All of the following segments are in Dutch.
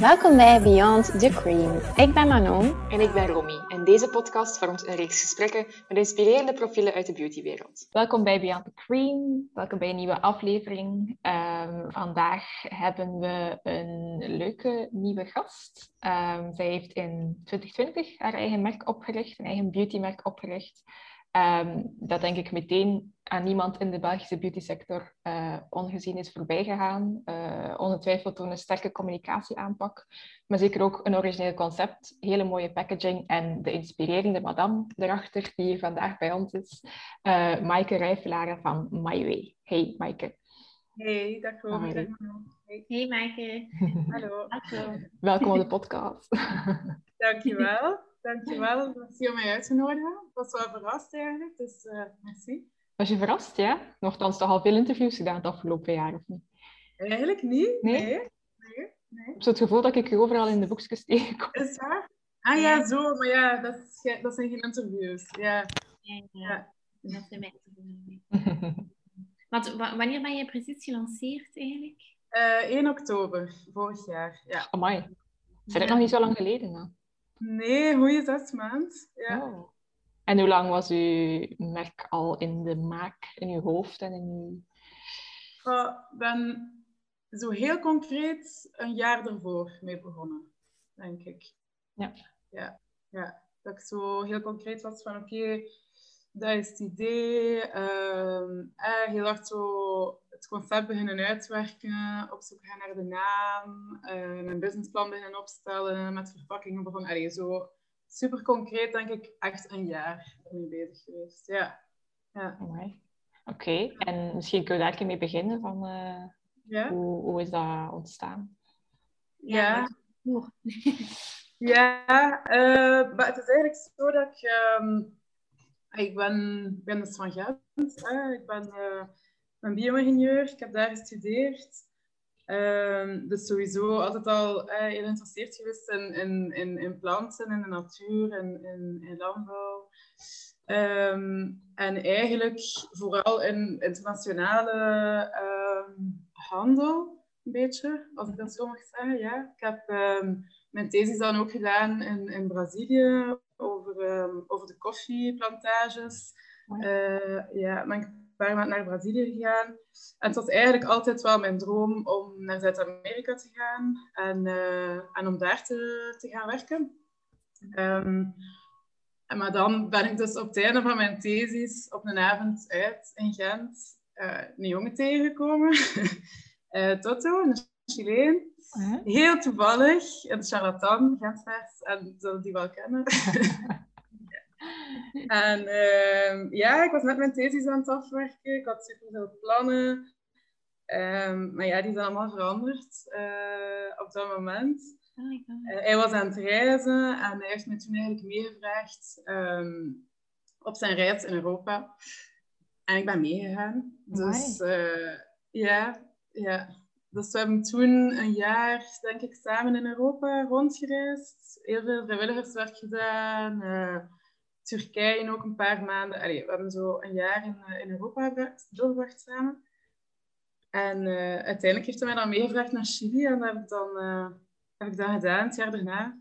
Welkom bij Beyond the Cream. Ik ben Manon. En ik ben Romy. En deze podcast vormt een reeks gesprekken met inspirerende profielen uit de beautywereld. Welkom bij Beyond the Cream. Welkom bij een nieuwe aflevering. Ehm, vandaag hebben we een leuke nieuwe gast. Um, zij heeft in 2020 haar eigen merk opgericht, een eigen beautymerk opgericht. Um, dat denk ik meteen aan niemand in de Belgische beautysector uh, ongezien is voorbijgegaan. Uh, ongetwijfeld door een sterke communicatieaanpak, maar zeker ook een origineel concept, hele mooie packaging en de inspirerende madame erachter die hier vandaag bij ons is, uh, Maaike Rijfelaren van My Way. Hey Maaike. Hey, dag. Hey, hey Maaike. Hallo. Hallo. Welkom op de podcast. Dankjewel. Dankjewel dat je mij uitgenodigd hebt. Ik was wel verrast eigenlijk, dus uh, merci. Was je verrast, ja? Nochtans toch al veel interviews gedaan het afgelopen jaar, of niet? Eigenlijk niet, nee. nee. nee, nee. Ik heb het gevoel dat ik je overal in de boekjes tegenkom. Is waar? Ah ja, zo, maar ja, dat, is, dat zijn geen interviews. Ja, ja, ja. dat zijn mijn interviews. Want wanneer ben je precies gelanceerd eigenlijk? Uh, 1 oktober, vorig jaar. Ja. Amai. Zijn het nog niet zo lang geleden? Dan? Nee, goede zes maanden. Ja. Oh. En hoe lang was uw merk al in de maak, in uw hoofd en in uw... Ik ben zo heel concreet een jaar ervoor mee begonnen, denk ik. Ja. Ja, ja. dat ik zo heel concreet was van oké, okay, dat is het idee. Uh, eh, heel hard zo het concept beginnen uitwerken, op zoek gaan naar de naam, uh, mijn businessplan beginnen opstellen, met verpakkingen begonnen. Allee, zo super concreet, denk ik, echt een jaar mee bezig geweest. Ja. ja. Oké, okay. en misschien kun je daar mee beginnen van uh, ja? hoe, hoe is dat ontstaan? Ja. Ja, uh, maar het is eigenlijk zo dat ik... Um, ik ben, ben dus van Gent. Hè. Ik ben, uh, ben bio-ingenieur. Ik heb daar gestudeerd. Um, dus sowieso altijd al uh, heel geïnteresseerd geweest in, in, in, in, planten, in de natuur en in, in, landbouw. Um, en eigenlijk vooral in internationale um, handel, een beetje, als ik dat zo mag zeggen. Ja. Ik heb mijn thesis dan ook gedaan in, in Brazilië over, over de koffieplantages. Uh, ja, paar maanden naar Brazilië gegaan. En het was eigenlijk altijd wel mijn droom om naar Zuid-Amerika te gaan en, uh, en om daar te, te gaan werken. Um, en maar dan ben ik dus op het einde van mijn thesis op een avond uit in Gent uh, een jongen tegengekomen. uh, Toto, een Chileen. Heel toevallig, een charlatan, Gentvers, en zullen die wel kennen. En uh, ja, ik was net mijn thesis aan het afwerken. Ik had super veel plannen. Um, maar ja, die zijn allemaal veranderd uh, op dat moment. Oh uh, hij was aan het reizen en hij heeft me toen eigenlijk meegevraagd um, op zijn reis in Europa. En ik ben meegegaan. Dus uh, ja, ja. Dus we hebben toen een jaar, denk ik, samen in Europa rondgereisd. Heel veel vrijwilligerswerk gedaan Turkije ook een paar maanden. Allee, we hebben zo een jaar in, uh, in Europa doorgebracht samen. En uh, uiteindelijk heeft hij mij dan meegevraagd naar Chili. En heb ik dan, uh, heb ik dan gedaan, het jaar daarna.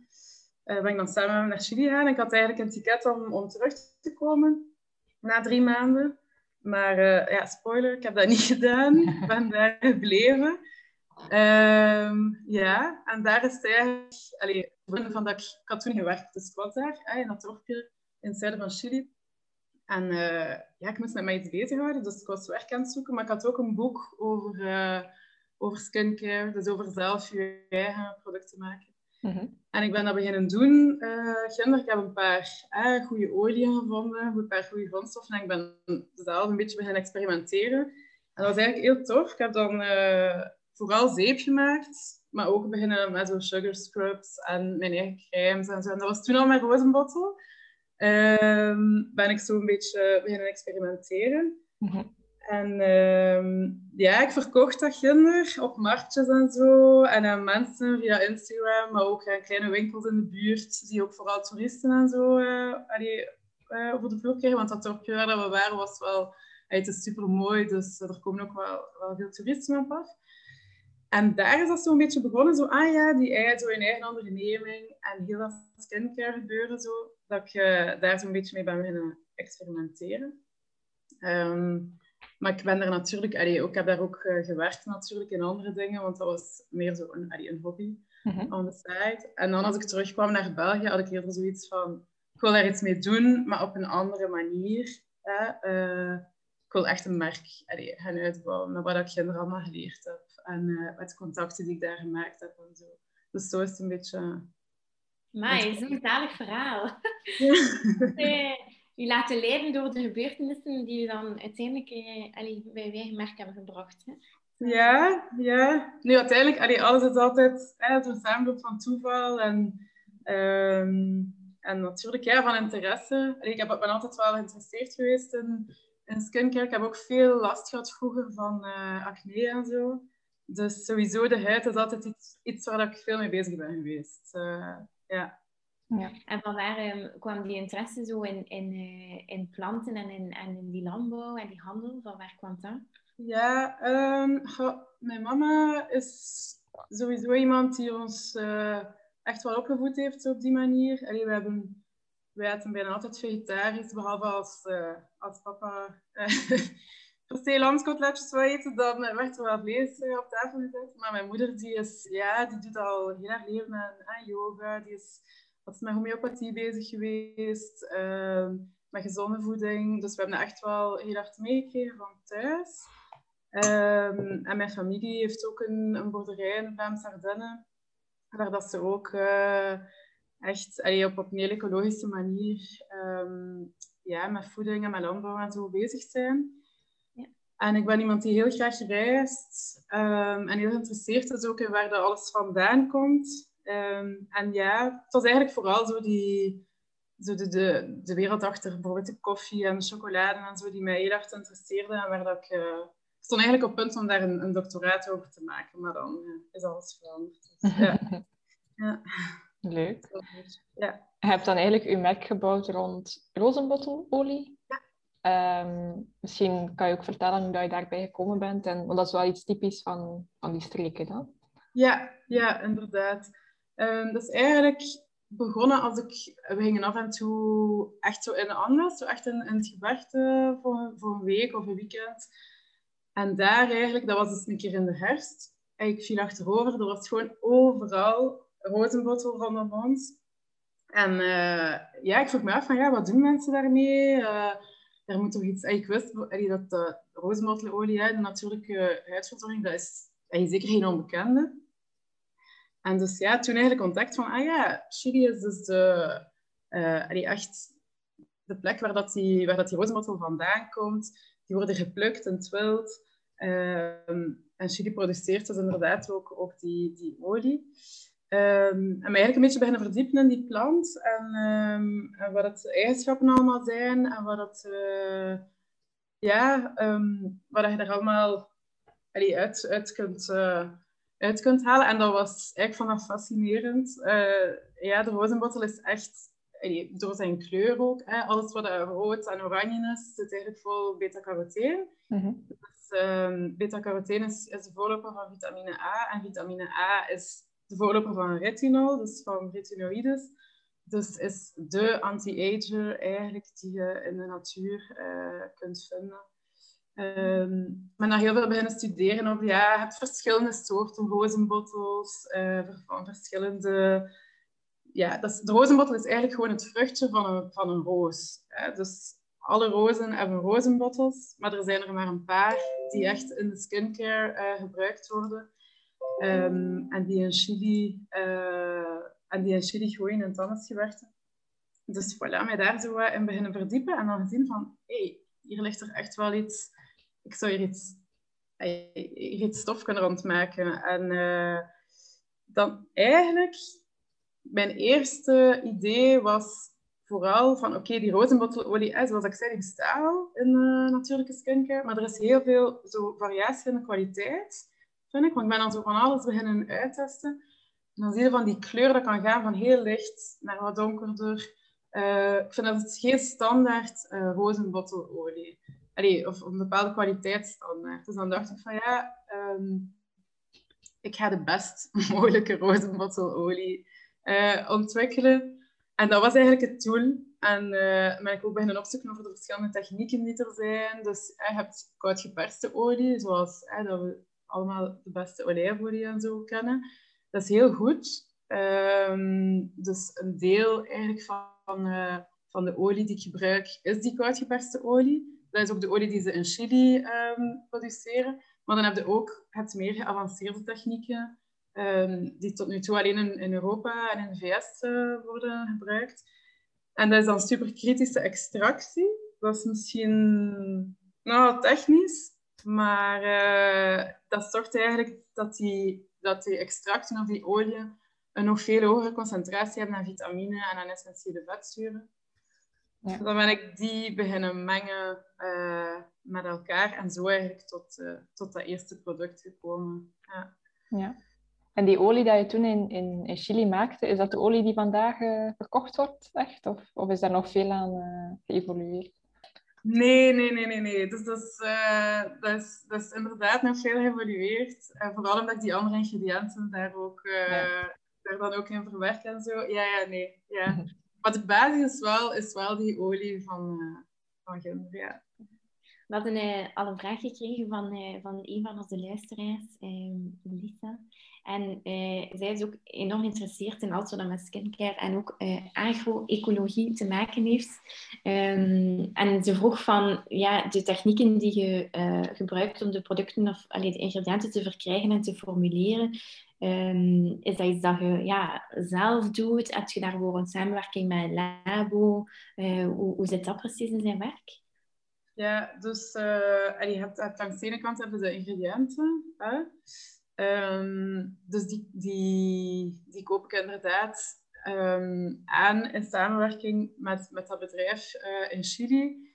ben ik dan samen naar Chili gegaan. Ik had eigenlijk een ticket om, om terug te komen na drie maanden. Maar ja, spoiler, ik heb dat niet gedaan. Ik ben daar gebleven. Um, ja, en daar is het eigenlijk... Allee, van dat ik, had toen gewerkt, dus ik was daar in dat dorpje in het zuiden van Chili. En uh, ja, ik moest met mij iets bezighouden, dus ik was werk aan het zoeken. Maar ik had ook een boek over, uh, over skincare, dus over zelf je eigen producten maken. Mm -hmm. En ik ben dat beginnen doen. Uh, ginder, ik heb een paar goede oliën gevonden, een paar goede grondstoffen. En ik ben zelf een beetje beginnen experimenteren. En dat was eigenlijk heel tof. Ik heb dan vooral zeep gemaakt, maar ook beginnen met zo sugar scrubs en mijn eigen crèmes en zo. En dat was toen al mijn rozenbottel um, ben ik zo een beetje beginnen experimenteren. Mm -hmm. En um, ja, ik verkocht dat ginder op marktjes en zo. En aan mensen via Instagram, maar ook aan kleine winkels in de buurt, die ook vooral toeristen en zo uh, allee, uh, over de vloer kregen. Want dat dorpje waar we waren was wel, het is super mooi, dus er komen ook wel, wel veel toeristen op af. En daar is dat zo'n beetje begonnen. Zo, ah ja, die eigen, zo in eigen onderneming. En heel dat skincare gebeuren zo. Dat ik uh, daar zo'n beetje mee ben beginnen experimenteren. Ehm, maar ik ben daar natuurlijk... Allee, ook, ik heb daar ook uh, gewerkt natuurlijk in andere dingen. Want dat was meer zo een, allee, een hobby mm on the side. En dan als ik terugkwam naar België, had ik eerder zoiets van... Ik wil daar iets mee doen, maar op een andere manier. Hè? Uh, ik wil echt een merk allee, gaan uitbouwen. Met wat ik kinderen allemaal geleerd heb. En uh, met de contacten die ik daar gemaakt heb en zo. Dus zo is het een beetje... Maar zo'n zalig verhaal. Ja. u laten leiden door de gebeurtenissen die u dan uiteindelijk eh, allee, bij uw eigen merk hebben gebracht. Hè? Ja, ja. Nu, uiteindelijk, allee, alles is altijd hè, een samenloop van toeval en, um, en natuurlijk ja, van interesse. Allee, ik heb, ben altijd wel geïnteresseerd geweest in, in skincare. Ik heb ook veel last gehad vroeger van uh, acne en zo. Dus sowieso, de huid is altijd iets, iets waar ik veel mee bezig ben geweest. Uh, ja. Ja. En van waar um, kwam die interesse zo in, in, uh, in planten en in, en in die landbouw en die handel? Van waar kwam dat? Ja, um, mijn mama is sowieso iemand die ons uh, echt wel opgevoed heeft op die manier. Allee, we hebben, wij eten bijna altijd vegetarisch, behalve als, uh, als papa per se lamskotletjes wil eten, dan werd er wel vlees op tafel gezet. Maar mijn moeder die is, ja, die doet al heel erg leven aan, aan yoga. Die is is met homeopathie bezig geweest, uh, met gezonde voeding. Dus we hebben dat echt wel heel hard meegekregen van thuis. Um, en mijn familie heeft ook een, een boerderij in Vlaams-Ardennen, waar dat ze ook uh, echt op, een heel ecologische manier um, ja, met voeding en met landbouw en zo bezig zijn. En ik ben iemand die heel graag reist um, en heel geïnteresseerd is ook in waar dat alles vandaan komt. Um, en ja, het was eigenlijk vooral zo, die, zo de, de, de wereld achter bijvoorbeeld de koffie en de chocolade en zo, die mij heel erg interesseerde. En waar dat ik, uh, ik stond eigenlijk op punt om daar een, een doctoraat over te maken, maar dan uh, is alles veranderd. Dus, ja. ja. Leuk. Ja. Je hebt dan eigenlijk je merk gebouwd rond rozenbottelolie. Ja. Um, misschien kan je ook vertellen hoe je daarbij gekomen bent. En, want dat is wel iets typisch van, van die streken dan. Ja, ja, inderdaad. Um, dat is eigenlijk begonnen als ik... We gingen af en toe echt zo in Andes, zo echt in, het gebergte voor, voor een week of een weekend. En daar eigenlijk, dat was dus een keer in de herfst. En ik viel achterover, er was gewoon overal rozenbottel van de mond. En uh, ja, ik vroeg me af van, ja, wat doen mensen daarmee? Uh, er moet toch iets... En ik wist dat de rozenbottelolie, de natuurlijke huidverzorging, dat is zeker geen onbekende. En dus ja, toen eigenlijk contact van, ah ja, Chili is dus de, uh, echt de plek waar, dat die, waar dat die vandaan komt. Die worden geplukt en twild. Uh, en Chili produceert dus inderdaad ook, ook die, die olie. Um, en mij eigenlijk een beetje beginnen verdiepen in die plant. En, um, en wat het eigenschappen allemaal zijn. En wat, het, uh, ja, um, wat je er allemaal allee, uit, uit kunt... Uh, uit kunt halen. En dat was eigenlijk vanaf fascinerend. Uh, ja, de rozenbottel is echt, door zijn kleur ook, hè, alles wat rood en oranje is, zit eigenlijk vol beta-carotene. Mm dus, beta-carotene is, is, de voorloper van vitamine A. En vitamine A is de voorloper van retinol, dus van retinoïdes. Dus is de anti-ager eigenlijk die je in de natuur uh, kunt vinden. Um, heel veel beginnen studeren over, ja, je hebt verschillende soorten rozenbottels, uh, van verschillende... Ja, dat de rozenbottel is eigenlijk gewoon het vruchtje van een, van een roos. Dus alle rozen hebben rozenbottels, maar er zijn er maar een paar die echt in de skincare uh, gebruikt worden. Um, en die in chili, uh, en die in chili gooien in tandensgewerkte. Dus voilà, mij daar zo in beginnen verdiepen en dan gezien van, hé, hey, hier ligt er echt wel iets ik zou hier iets, hier iets stof kunnen rondmaken. En uh, dan eigenlijk, mijn eerste idee was vooral van, oké, die rozenbottelolie, zoals ik zei, die bestaat al in uh, natuurlijke skincare, maar er is heel veel zo variatie in de kwaliteit, ik. Want ik ben dan zo van alles beginnen uittesten. En dan zie je van die kleur, dat kan gaan van heel licht naar wat donkerder. Uh, ik vind dat het geen standaard uh, rozenbottelolie allee, of, een bepaalde kwaliteitsstandaard. Dus dan dacht ik van ja, um, ik ga de best mogelijke rozenbottelolie uh, ontwikkelen. En dat was eigenlijk het doel. En uh, ben ik ook beginnen opzoeken over de verschillende technieken die er zijn. Dus je hebt koud geperste olie, zoals dat we allemaal de beste olijfolie en zo kennen. Dat is heel goed. Um, dus een deel eigenlijk van, uh, van de olie die ik gebruik is die koud geperste olie. Dat is ook de olie die ze in Chili um, produceren. Maar dan heb je ook het meer geavanceerde technieken, um, die tot nu toe alleen in, in Europa en in de VS eh, worden gebruikt. En dat is dan superkritische extractie. Dat is misschien nou, technisch, maar uh, dat zorgt eigenlijk dat die, dat die extracten of die olie een nog veel hogere concentratie hebben aan vitamine en aan essentiële vetzuren. Ja. Dan ben ik die beginnen mengen uh, met elkaar en zo eigenlijk tot, uh, tot dat eerste product gekomen. Ja. ja. En die olie die je toen in, in, in Chili maakte, is dat de olie die vandaag uh, verkocht wordt, echt? Of, of is daar nog veel aan geëvolueerd? Nee, nee, nee, nee, nee. Dus dat is, dat is, dat is inderdaad nog veel geëvolueerd. vooral omdat ik die andere ingrediënten daar ook ja daar dan ook in verwerken en zo. Ja, ja, nee. Ja. Maar de basis is wel, is wel die olie van, uh, van ginder, ja. We hadden uh, al een vraag gekregen van, uh, van een van onze luisteraars, uh, Lisa. En zij is ook enorm geïnteresseerd in alles wat met skincare en ook agro-ecologie te maken heeft. Um, en ze vroeg van ja, de technieken die je gebruikt om de producten of allee, de ingrediënten te verkrijgen en te formuleren, Um, is dat iets dat je ja, zelf doet? Heb je daarvoor een samenwerking met een labo? Hoe zit dat precies in zijn werk? Ja, dus uh, je hebt, aan de ene kant hebben de ingrediënten. Hè? Um, dus die, die, die koop ik inderdaad um, aan in samenwerking met, met dat bedrijf uh, in Chili.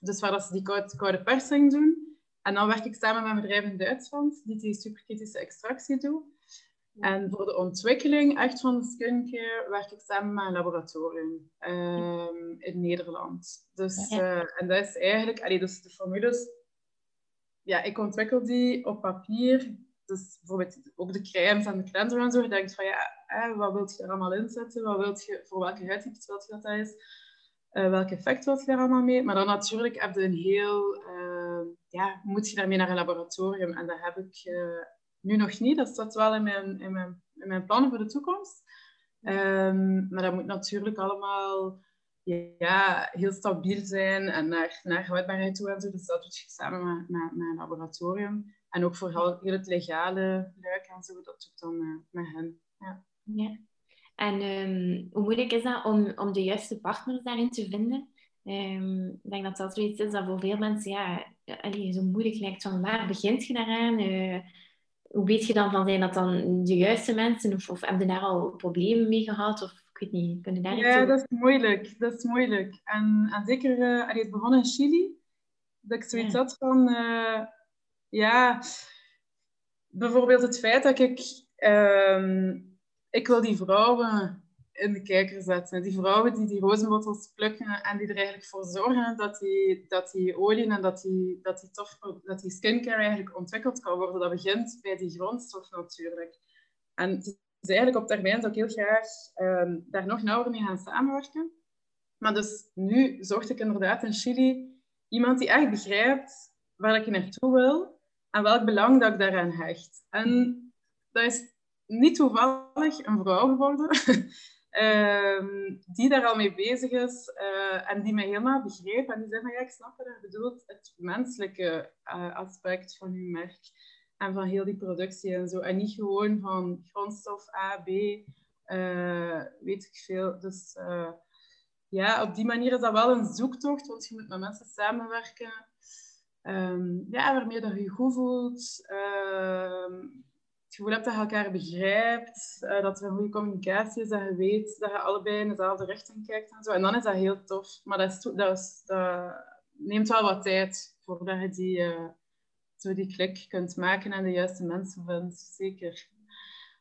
dus waar dat ze die koude, koude persing doen. En dan werk ik samen met een bedrijf in Duitsland die die superkritische extractie doet. En voor de ontwikkeling echt van de skincare werk ik samen met een laboratorium um, in Nederland. Dus, uh, en dat is eigenlijk, allee, dus de formules, ja, ik ontwikkel die op papier. Dus bijvoorbeeld ook de crèmes en de cleanser en zo. Je denkt van ja, eh, wat wil je er allemaal inzetten? Wat wilt je, voor welke huidtype wil je dat dat is? Uh, welk effect wil je daar allemaal mee? Maar dan natuurlijk heb je een heel ja, moet je daarmee naar een laboratorium? En dat heb ik nu nog niet. Dat staat wel in mijn, in mijn, in mijn plannen voor de toekomst. Um, maar dat moet natuurlijk allemaal ja, heel stabiel zijn en naar, naar houdbaarheid toe en zo. Dus dat doe je samen met, met, een laboratorium. En ook voor heel, het legale luik en zo, dat doe ik dan uh, met hen. Ja. ja. En um, hoe moeilijk is dat om, om de juiste partners daarin te vinden? Um, ik denk dat dat zoiets is dat voor veel mensen ja, allee, zo moeilijk lijkt. Van waar begint je daaraan? Uh, hoe weet je dan van zijn dat dan de juiste mensen? Of, of heb je daar al problemen mee gehad? Of ik weet niet, kun je daar Ja, dat is moeilijk. Dat is moeilijk. En, en zeker, uh, het begon in Chili. Dat ik zoiets ja. had van... Uh, ja, bijvoorbeeld het feit dat ik... Um, ik wil die vrouwen in de kijker zetten. Die vrouwen die die rozenbottels plukken en die er eigenlijk voor zorgen dat die, dat die olie en dat die, dat, die tof, dat die skincare eigenlijk ontwikkeld kan worden. Dat begint bij die grondstof natuurlijk. En dus eigenlijk op termijn zou ik heel graag um, daar nog nauwer mee gaan samenwerken. Maar dus nu zocht ik inderdaad in Chili iemand die echt begrijpt waar ik naartoe wil en welk belang dat ik daaraan hecht. En dat is niet toevallig een vrouw geworden. Um, die daar al mee bezig is uh, en die mij helemaal begreep. En die zei van ja, ik snap wat je bedoelt. Het menselijke uh, aspect van uw merk en van heel die productie en zo. En niet gewoon van grondstof A, B, uh, weet ik veel. Dus ja, op die manier is dat wel een zoektocht, want je moet met mensen samenwerken. Um, ja, waarmee dat je goed voelt. Uh, het gevoel hebt dat je elkaar begrijpt, uh, dat er een goede communicatie is, dat je weet dat je allebei in dezelfde richting kijkt en zo. En dan is dat heel tof. Maar dat, is, dat, is, dat neemt wel wat tijd voordat je die, uh, zo die klik kunt maken en de juiste mensen vindt. Zeker.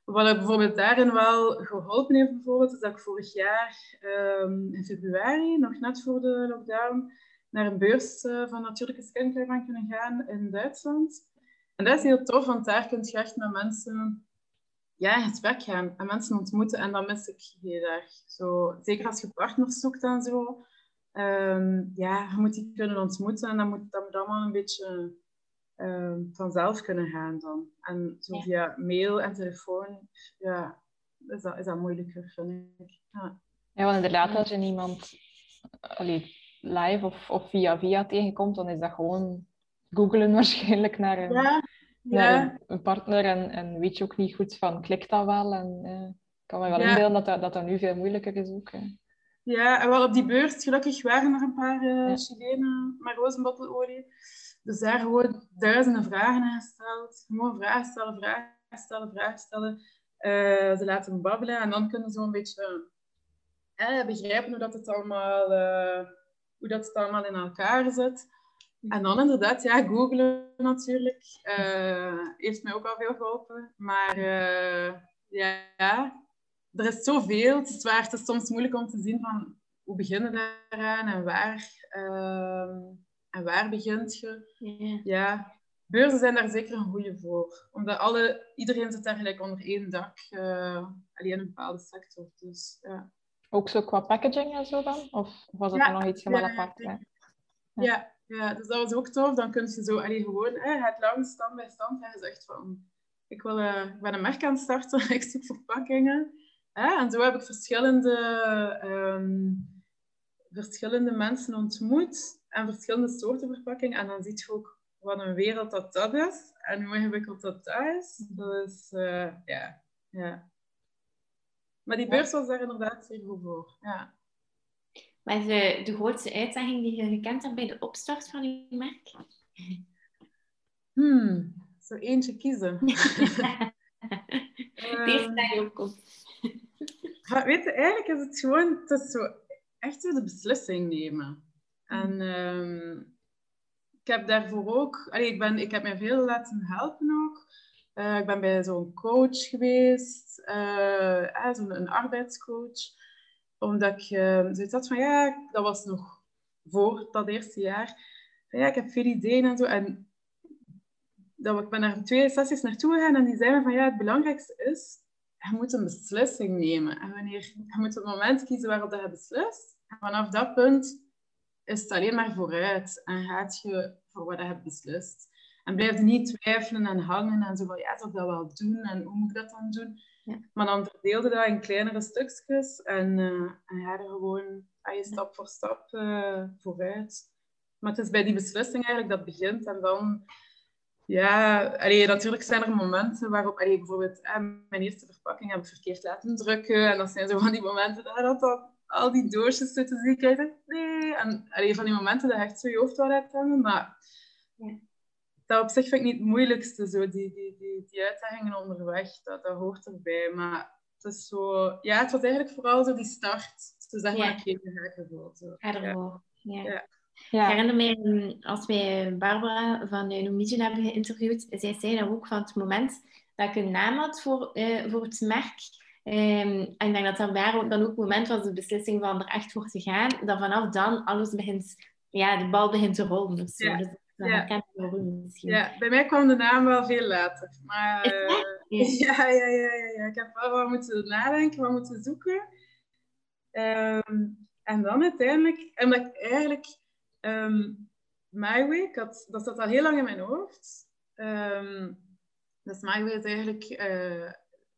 Wat ik bijvoorbeeld daarin wel geholpen heeft, bijvoorbeeld, is dat ik vorig jaar um, in februari, nog net voor de lockdown, naar een beurs uh, van natuurlijke skincare ben kunnen gaan in Duitsland En dat is heel tof, want daar kun je echt met mensen ja, in gesprek gaan en mensen ontmoeten. En dat mis ik heel erg. Zo, zeker als je partners zoekt en zo. Ehm, ja, je moet die kunnen ontmoeten en dat moet, dat moet allemaal een beetje um, vanzelf kunnen gaan dan. En zo via mail en telefoon, ja, is dat, is dat moeilijker, vind ik. Ja, ja want inderdaad, als je iemand allee, live of, of via via tegenkomt, dan is dat gewoon googlen waarschijnlijk naar een, ja, naar een, partner en, en weet je ook niet goed van, klikt dat wel? En uh, ik kan me wel inbeelden dat dat, dat dat nu veel moeilijker is ook. Ja, en wel op die beurs, gelukkig waren er een paar uh, Chilenen met rozenbottelolie. Dus daar gewoon duizenden vragen aan gesteld. Gewoon vragen stellen, vragen stellen, vragen stellen. Uh, ze laten babbelen en dan kunnen ze een beetje uh, begrijpen hoe dat het allemaal, hoe dat het allemaal in elkaar zit. En dan inderdaad, ja, googlen natuurlijk. heeft mij ook al veel geholpen. Maar ja, er is zoveel. Het is, waar, het is soms moeilijk om te zien van hoe beginnen we daaraan en waar. Ehm, en waar begint je? Ja. Beurzen zijn daar zeker een goede voor. Omdat alle, iedereen zit daar gelijk onder één dak. Uh, alleen een bepaalde sector. Dus, ja. Ook zo qua packaging en zo dan? Of was het nog iets helemaal apart? Ja. Ja. Ja, dus dat was ook tof. Dan kun je zo allee, gewoon hè, het lang stand bij stand. En je zegt van, ik, wil, uh, ik ben een merk aan het starten. ik zoek verpakkingen. Hè? En zo heb ik verschillende, um, verschillende mensen ontmoet en verschillende soorten verpakking. En dan zie je ook wat een wereld dat dat is en hoe ingewikkeld dat dat is. Dus uh, ja, ja. Maar die beurs was daar inderdaad zeer goed voor. Ja. Wat is de, de grootste uitdaging die je gekend hebt bij de opstart van je merk? Hmm, zo eentje kiezen. Deze daar je opkomt. Weet je, eigenlijk is het gewoon het is zo, echt zo de beslissing nemen. En um, ik heb daarvoor ook... Allee, ik, ben, ik heb mij veel laten helpen ook. Uh, ik ben bij zo'n coach geweest, uh, eh, zo'n arbeidscoach. Omdat ik uh, zoiets had van, ja, dat was nog voor dat eerste jaar. Ja, ik heb veel ideeën en zo. En dat, ik ben daar twee sessies naartoe gegaan en die zeiden van, ja, het belangrijkste is, je moet een beslissing nemen. En wanneer, je moet het moment kiezen waarop je beslist. En vanaf dat punt is het alleen maar vooruit en gaat je voor wat je hebt beslist. En blijf niet twijfelen en hangen en zo van, ja, zal ik dat wel doen en hoe moet ik dat dan doen? Ja. Maar dan verdeelde dat in kleinere stukjes en, uh, en ga er gewoon ah, je stap voor stap uh, vooruit. Maar het is bij die beslissing eigenlijk dat begint en dan... Ja, allee, natuurlijk zijn er momenten waarop, allee, bijvoorbeeld, eh, mijn eerste verpakking heb ik verkeerd laten drukken. En dat zijn zo van die momenten dat dat al die doosjes zitten zie ik nee. En allee, van die momenten dat je echt zo je hoofd wel hebt hebben. Maar ja. Dat op zich vind ik niet het moeilijkste, zo, die, die, die, die uitdagingen onderweg. Dat, dat hoort erbij. Maar het is zo... Ja, het was eigenlijk vooral zo die start. Zo zeg maar, ik ga gevoel. Zo. Ga ervoor. Ja. ja. Ja. Ik herinner me, mm, als wij Barbara van de Norwegian hebben geïnterviewd, zij zei dat ook van het moment dat ik een naam had voor, uh, voor het merk, Um, en ik denk dat dat daar dan ook het moment was, de beslissing van er echt voor te gaan, dat vanaf dan alles begint, ja, de bal begint te rollen. Ja. Dus ja. ja, bij mij kwam de naam wel veel later. Maar uh, ja. Ja, ja, ja, ja, ik heb wel wat moeten nadenken, wat moeten zoeken. Um, en dan uiteindelijk, en dat ik eigenlijk, um, My Way, had, dat zat al heel lang in mijn hoofd. Um, dus My Way is eigenlijk uh,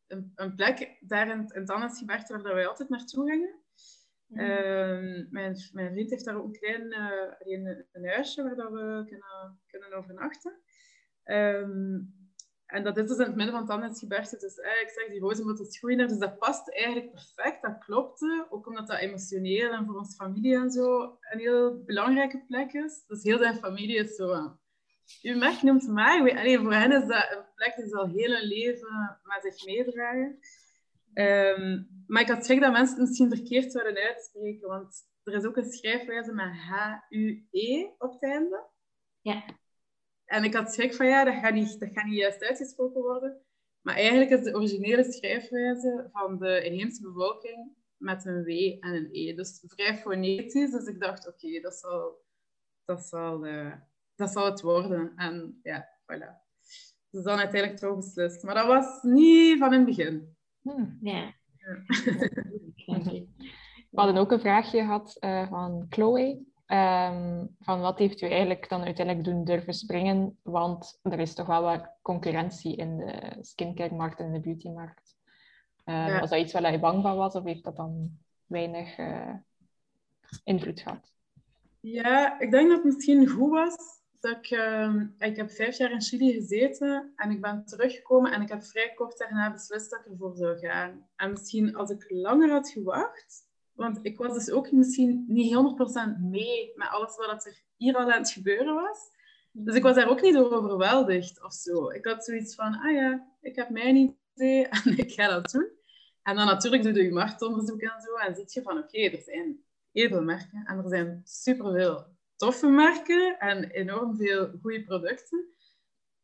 een, een, plek daar in, in het Annesgebergte waar wij altijd naartoe gingen. Uh, mijn, vriend heeft daar ook een klein uh, een, een, huisje waar dat we kunnen, kunnen overnachten. Um, en dat is dus in het midden van het Annesgebergte. Dus eh, ik zeg, die rozenbot is groeien dus dat past eigenlijk perfect. Dat klopte, ook omdat dat emotioneel en voor onze familie en zo een heel belangrijke plek is. Dus heel zijn familie is zo uw merk noemt mij. Allee, voor hen is dat een plek die ze al heel hun leven met zich meedragen. Um, maar ik had schrik dat mensen het misschien verkeerd zouden uitspreken, want er is ook een schrijfwijze met H-U-E op het einde. Ja. En ik had schrik van, ja, dat gaat niet, dat gaat niet juist uitgesproken worden. Maar eigenlijk is de originele schrijfwijze van de inheemse bevolking met een W en een E. Dus vrij fonetisch. Dus ik dacht, oké, dat zal, dat zal uh, dat zal het worden. En ja, voilà. Dus dan uiteindelijk toch beslist. Maar dat was niet van in het begin. Hmm. Ja. We hadden ook een vraagje gehad uh, van Chloe. Um, van wat heeft u eigenlijk dan uiteindelijk doen durven springen? Want er is toch wel wat concurrentie in de skincare-markt en de beauty-markt. Um, ja. Was dat iets waar je bang van was of heeft dat dan weinig uh, invloed gehad? Ja, ik denk dat het misschien goed was. Dat ik, uh, ik heb vijf jaar in Chili gezeten en ik ben teruggekomen en ik heb vrij kort daarna beslist dat ik ervoor zou gaan. En misschien als ik langer had gewacht, want ik was dus ook misschien niet 100% mee met alles wat er hier al aan het gebeuren was. Dus ik was daar ook niet overweldigd of zo. Ik had zoiets van, ah ja, ik heb mijn idee en ik ga dat doen. En dan natuurlijk doe je marktonderzoek en zo en zie je van, oké, er zijn heel veel merken en er zijn superveel toffe merken en enorm veel goede producten.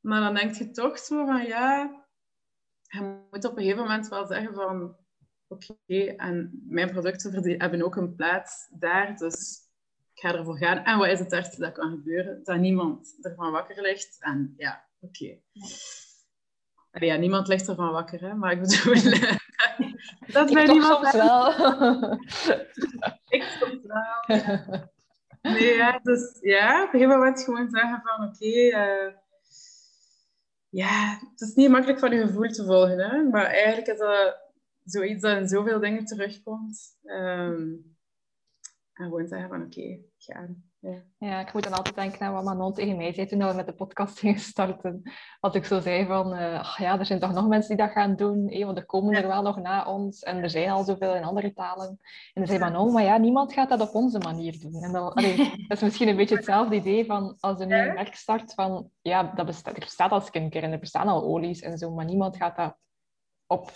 Maar dan denk je toch zo van, ja, je moet op een gegeven moment wel zeggen van, oké, okay, en mijn producten hebben ook een plaats daar, dus ik ga ervoor gaan. En wat is het ergste dat kan gebeuren? Dat niemand ervan wakker ligt. En ja, oké. Okay. Ja, niemand ligt ervan wakker, hè? maar ik bedoel... dat bij niemand soms wel. ik soms wel. Ja. Nee, ja, dus ja, op een gegeven moment gewoon zeggen van oké, uh, ja, het is niet makkelijk van je gevoel te volgen, hè? maar eigenlijk is dat zoiets dat in zoveel dingen terugkomt. Um, en gewoon zeggen van oké, ga. Ja. ja, ik moet dan altijd denken aan wat Manon tegen mij zei toen we met de podcast gingen starten. Wat ik zo zei van, uh, ja, er zijn toch nog mensen die dat gaan doen, eh, want er komen er wel nog na ons en er zijn al zoveel in andere talen. En dan zei Manon, maar ja, niemand gaat dat op onze manier doen. En dan, allee, dat is misschien een beetje hetzelfde idee van als een merk start van, ja, dat bestaat, er bestaat al skincare en er bestaan al olies en zo, maar niemand gaat dat op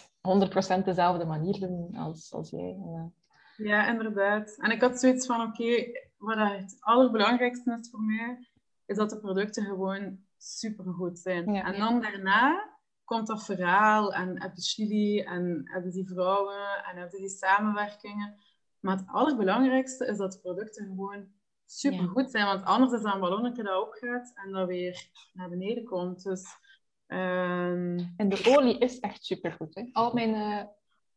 100% dezelfde manier doen als, als jij. Ja. ja, inderdaad. En ik had zoiets van, oké, okay, wat het allerbelangrijkste is voor mij, is dat de producten gewoon supergoed zijn. Ja, en dan daarna komt dat verhaal en heb je chili en hebben die vrouwen en hebben die samenwerkingen. Maar het allerbelangrijkste is dat de producten gewoon supergoed zijn. Want anders is dat een ballonnetje dat opgaat en dat weer naar beneden komt. Dus Um... En de olie is echt supergoed. Hè? Al mijn uh,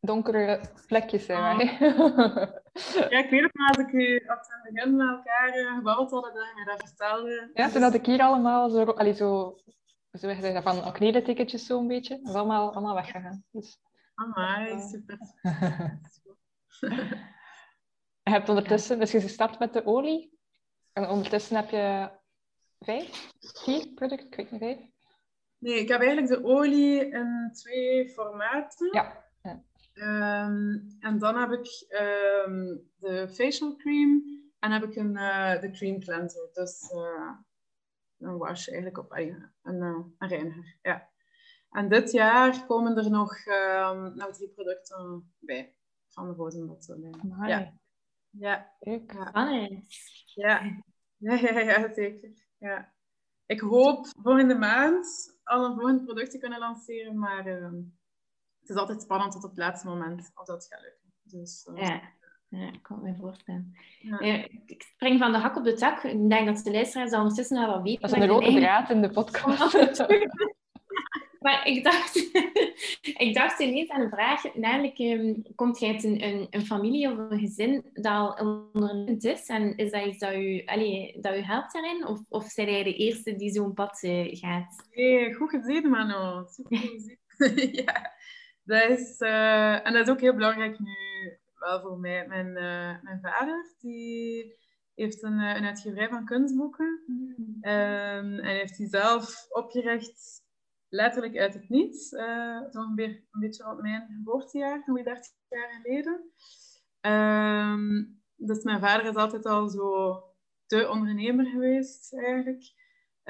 donkere vlekjes zijn ah. weg. ja, ik weet het maar als ik u op het begin met elkaar uh, gebouwd hadden, dat je dat vertelde. Ja, toen had ik hier allemaal zo, allee, zo, zo van acne-ticketjes zo'n beetje. Dat is allemaal, allemaal weggegaan. Dus, Amai, uh, super. je hebt ondertussen, dus je gestart met de olie. En ondertussen heb je vijf, vier producten, ik weet niet, vijf. Nee, ik heb eigenlijk de olie in twee formaten. Ja. Um, en dan heb ik um, de facial cream en heb ik een, uh, de cream cleanser. Dus uh, een wash eigenlijk op een, een, uh, een reiniger. Ja. En dit jaar komen er nog, um, nog drie producten bij van de rozenbottenlijn. Ja. Ja. Leuk. Ja. Ja. Ja, ja, ja, zeker. Ja. Ik hoop volgende maand al een volgend product te kunnen lanceren, maar het is altijd spannend tot op het laatste moment of dat gaat lukken. Dus, uh, ja. ja, ik kan me voorstellen. Ja. Uh, ik spring van de hak op de tak. Ik denk dat de luisteraars al ondertussen wel wat weten. Dat is een rode draad in de podcast. Maar ik dacht, ik dacht ineens aan een vraag. Namelijk, um, komt jij uit een, een, een, familie of een gezin dat al ondernemend is? En is dat iets dat u, allee, dat u helpt daarin? Of, of zijn jij de eerste die zo'n pad uh, gaat? Nee, goed gezien, Mano. Super gezien. ja, dat is, uh, en dat is ook heel belangrijk nu, wel voor mij. Mijn, uh, mijn vader, die heeft een, een uitgeverij van kunstboeken. Mm. Um, en heeft die zelf opgericht letterlijk uit het niets. Uh, zo'n een beetje rond mijn geboortejaar, 30 jaar geleden. Um, dus mijn vader is altijd al zo de ondernemer geweest, eigenlijk.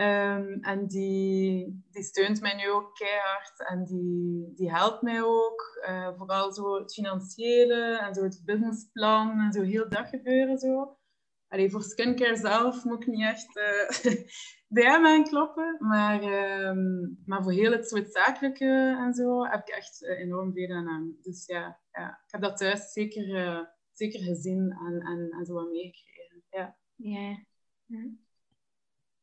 Um, en die, die steunt mij nu ook keihard en die, die helpt mij ook. Uh, vooral zo het financiële en zo het businessplan en zo heel dat gebeuren zo. Allee, voor skincare zelf moet ik niet echt uh, bij hem aankloppen. Maar, um, maar voor heel het, het zakelijke en zo heb ik echt uh, enorm veel aan hem. Dus ja, ik heb dat thuis zeker, zeker gezien en, en, en zo wat meegekregen. Ja. Ja.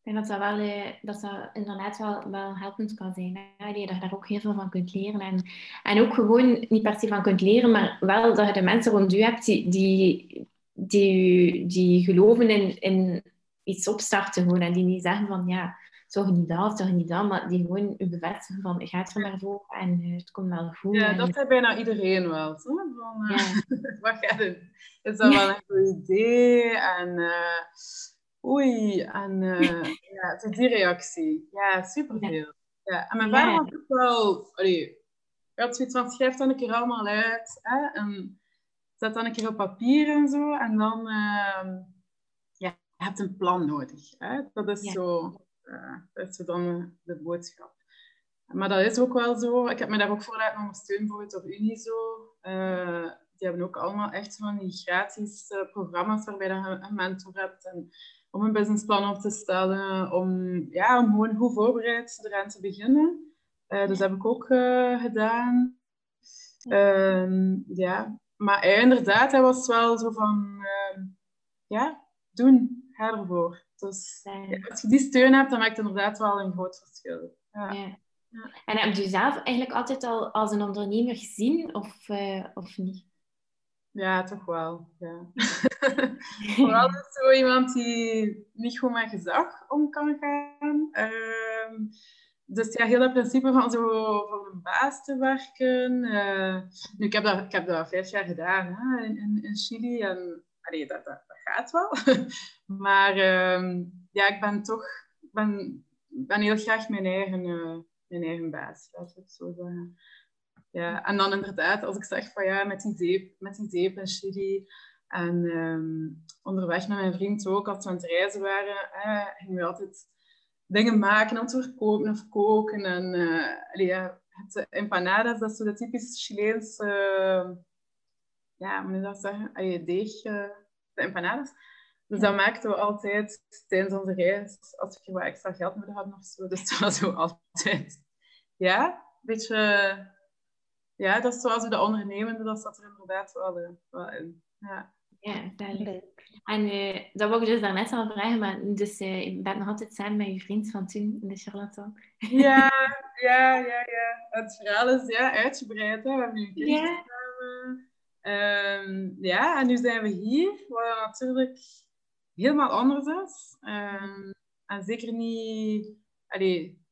Ik denk dat dat, wel, eh, dat, dat inderdaad wel, wel helpend kan zijn. Hè? Dat je daar ook heel veel van kunt leren. En, en ook gewoon niet per se van kunt leren, maar wel dat je de mensen rond je hebt die, die, die, die geloven in, in iets opstarten gewoon. En die niet zeggen van ja, zorg niet dat, zorg niet dat, maar die gewoon je bevestigen van gaat er maar voor en uh, het komt wel goed. Ja, en, dat heeft bijna iedereen wel. Van, uh, ja. wat gaat het? Is dat wel een goed idee? En uh, oei, en ja, het is die reactie. Ja, superveel. Ja. ja. En mijn vader had ook wel, allee, had zoiets van, schrijf dan een keer allemaal uit. Hè? En zet dan een keer op papier en zo. En dan, uh, ja, je hebt een plan nodig. Hè? Dat is ja. zo, uh, dat is zo dan de boodschap. Maar dat is ook wel zo. Ik heb me daar ook voor laten ondersteunen, bijvoorbeeld op Unizo. Uh, die hebben ook allemaal echt van die gratis programma's waarbij je een mentor hebt. En om een businessplan op te stellen. Om, ja, om gewoon goed voorbereid eraan te beginnen. dus dat heb ik ook gedaan. Ehm, ja, maar hij, inderdaad, hij was wel zo van, uh, ja, doen, ga ervoor. Dus ja, als je die steun hebt, dan maakt het inderdaad wel een groot verschil. Ja. En heb je zelf eigenlijk altijd al als een ondernemer gezien, of, of niet? Ja, toch wel. Ja. Vooral zo iemand die niet goed met gezag om kan gaan. Uh, dus ja, heel dat principe van zo voor een baas te werken. Uh, nu, ik heb dat, ik heb dat vijf jaar gedaan hè, in, in Chili. En allee, dat, dat, dat gaat wel. maar uh, ja, ik ben toch ben, ben heel graag mijn eigen, uh, mijn eigen baas, laat ik het zo zeggen. Ja, en dan inderdaad, als ik zeg van ja, met die zeep, met die zeep in Chili. En um, onderweg met mijn vriend ook, als we aan het reizen waren, eh, gingen we altijd dingen maken om te verkopen of koken. En uh, allee, ja, het empanadas, dat is zo de typisch Chileense, uh, ja, hoe moet je dat zeggen? Allee, deeg, uh, de empanadas. Dus dat maakten we altijd tijdens onze reis, als we wat extra geld nodig hadden of zo. Dus dat was zo altijd, ja, een beetje, ja, dat is zoals we de ondernemende, dat zat er inderdaad wel, wel in. Ja. Ja, duidelijk. En uh, dat wou ik dus daarnet al vragen, maar dus uh, je bent nog altijd samen met je vriend van toen in de charlatan. Ja, ja, ja, ja. Het verhaal is ja, uitgebreid. Hè. We hebben nu een kind ja. samen. Um, ja, en nu zijn we hier, wat natuurlijk helemaal anders is. Um, en zeker niet... Allee,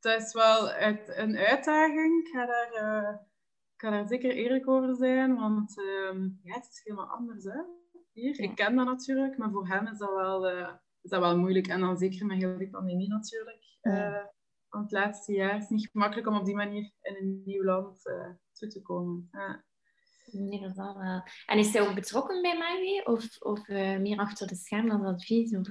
het is wel uit, een uitdaging. Ik ga daar... Uh, ik ga daar zeker eerlijk over zijn, want um, ja, het is helemaal anders. Hè? Hier. Ik ken dat natuurlijk, maar voor hen is dat wel, uh, is dat wel moeilijk. En dan zeker met heel die pandemie natuurlijk. Uh, want het laatste jaar is het niet gemakkelijk om op die manier in een nieuw land uh, toe te komen. Nee, dat wel. En is zij ook betrokken bij mij of, of meer achter de schermen als advies? Of,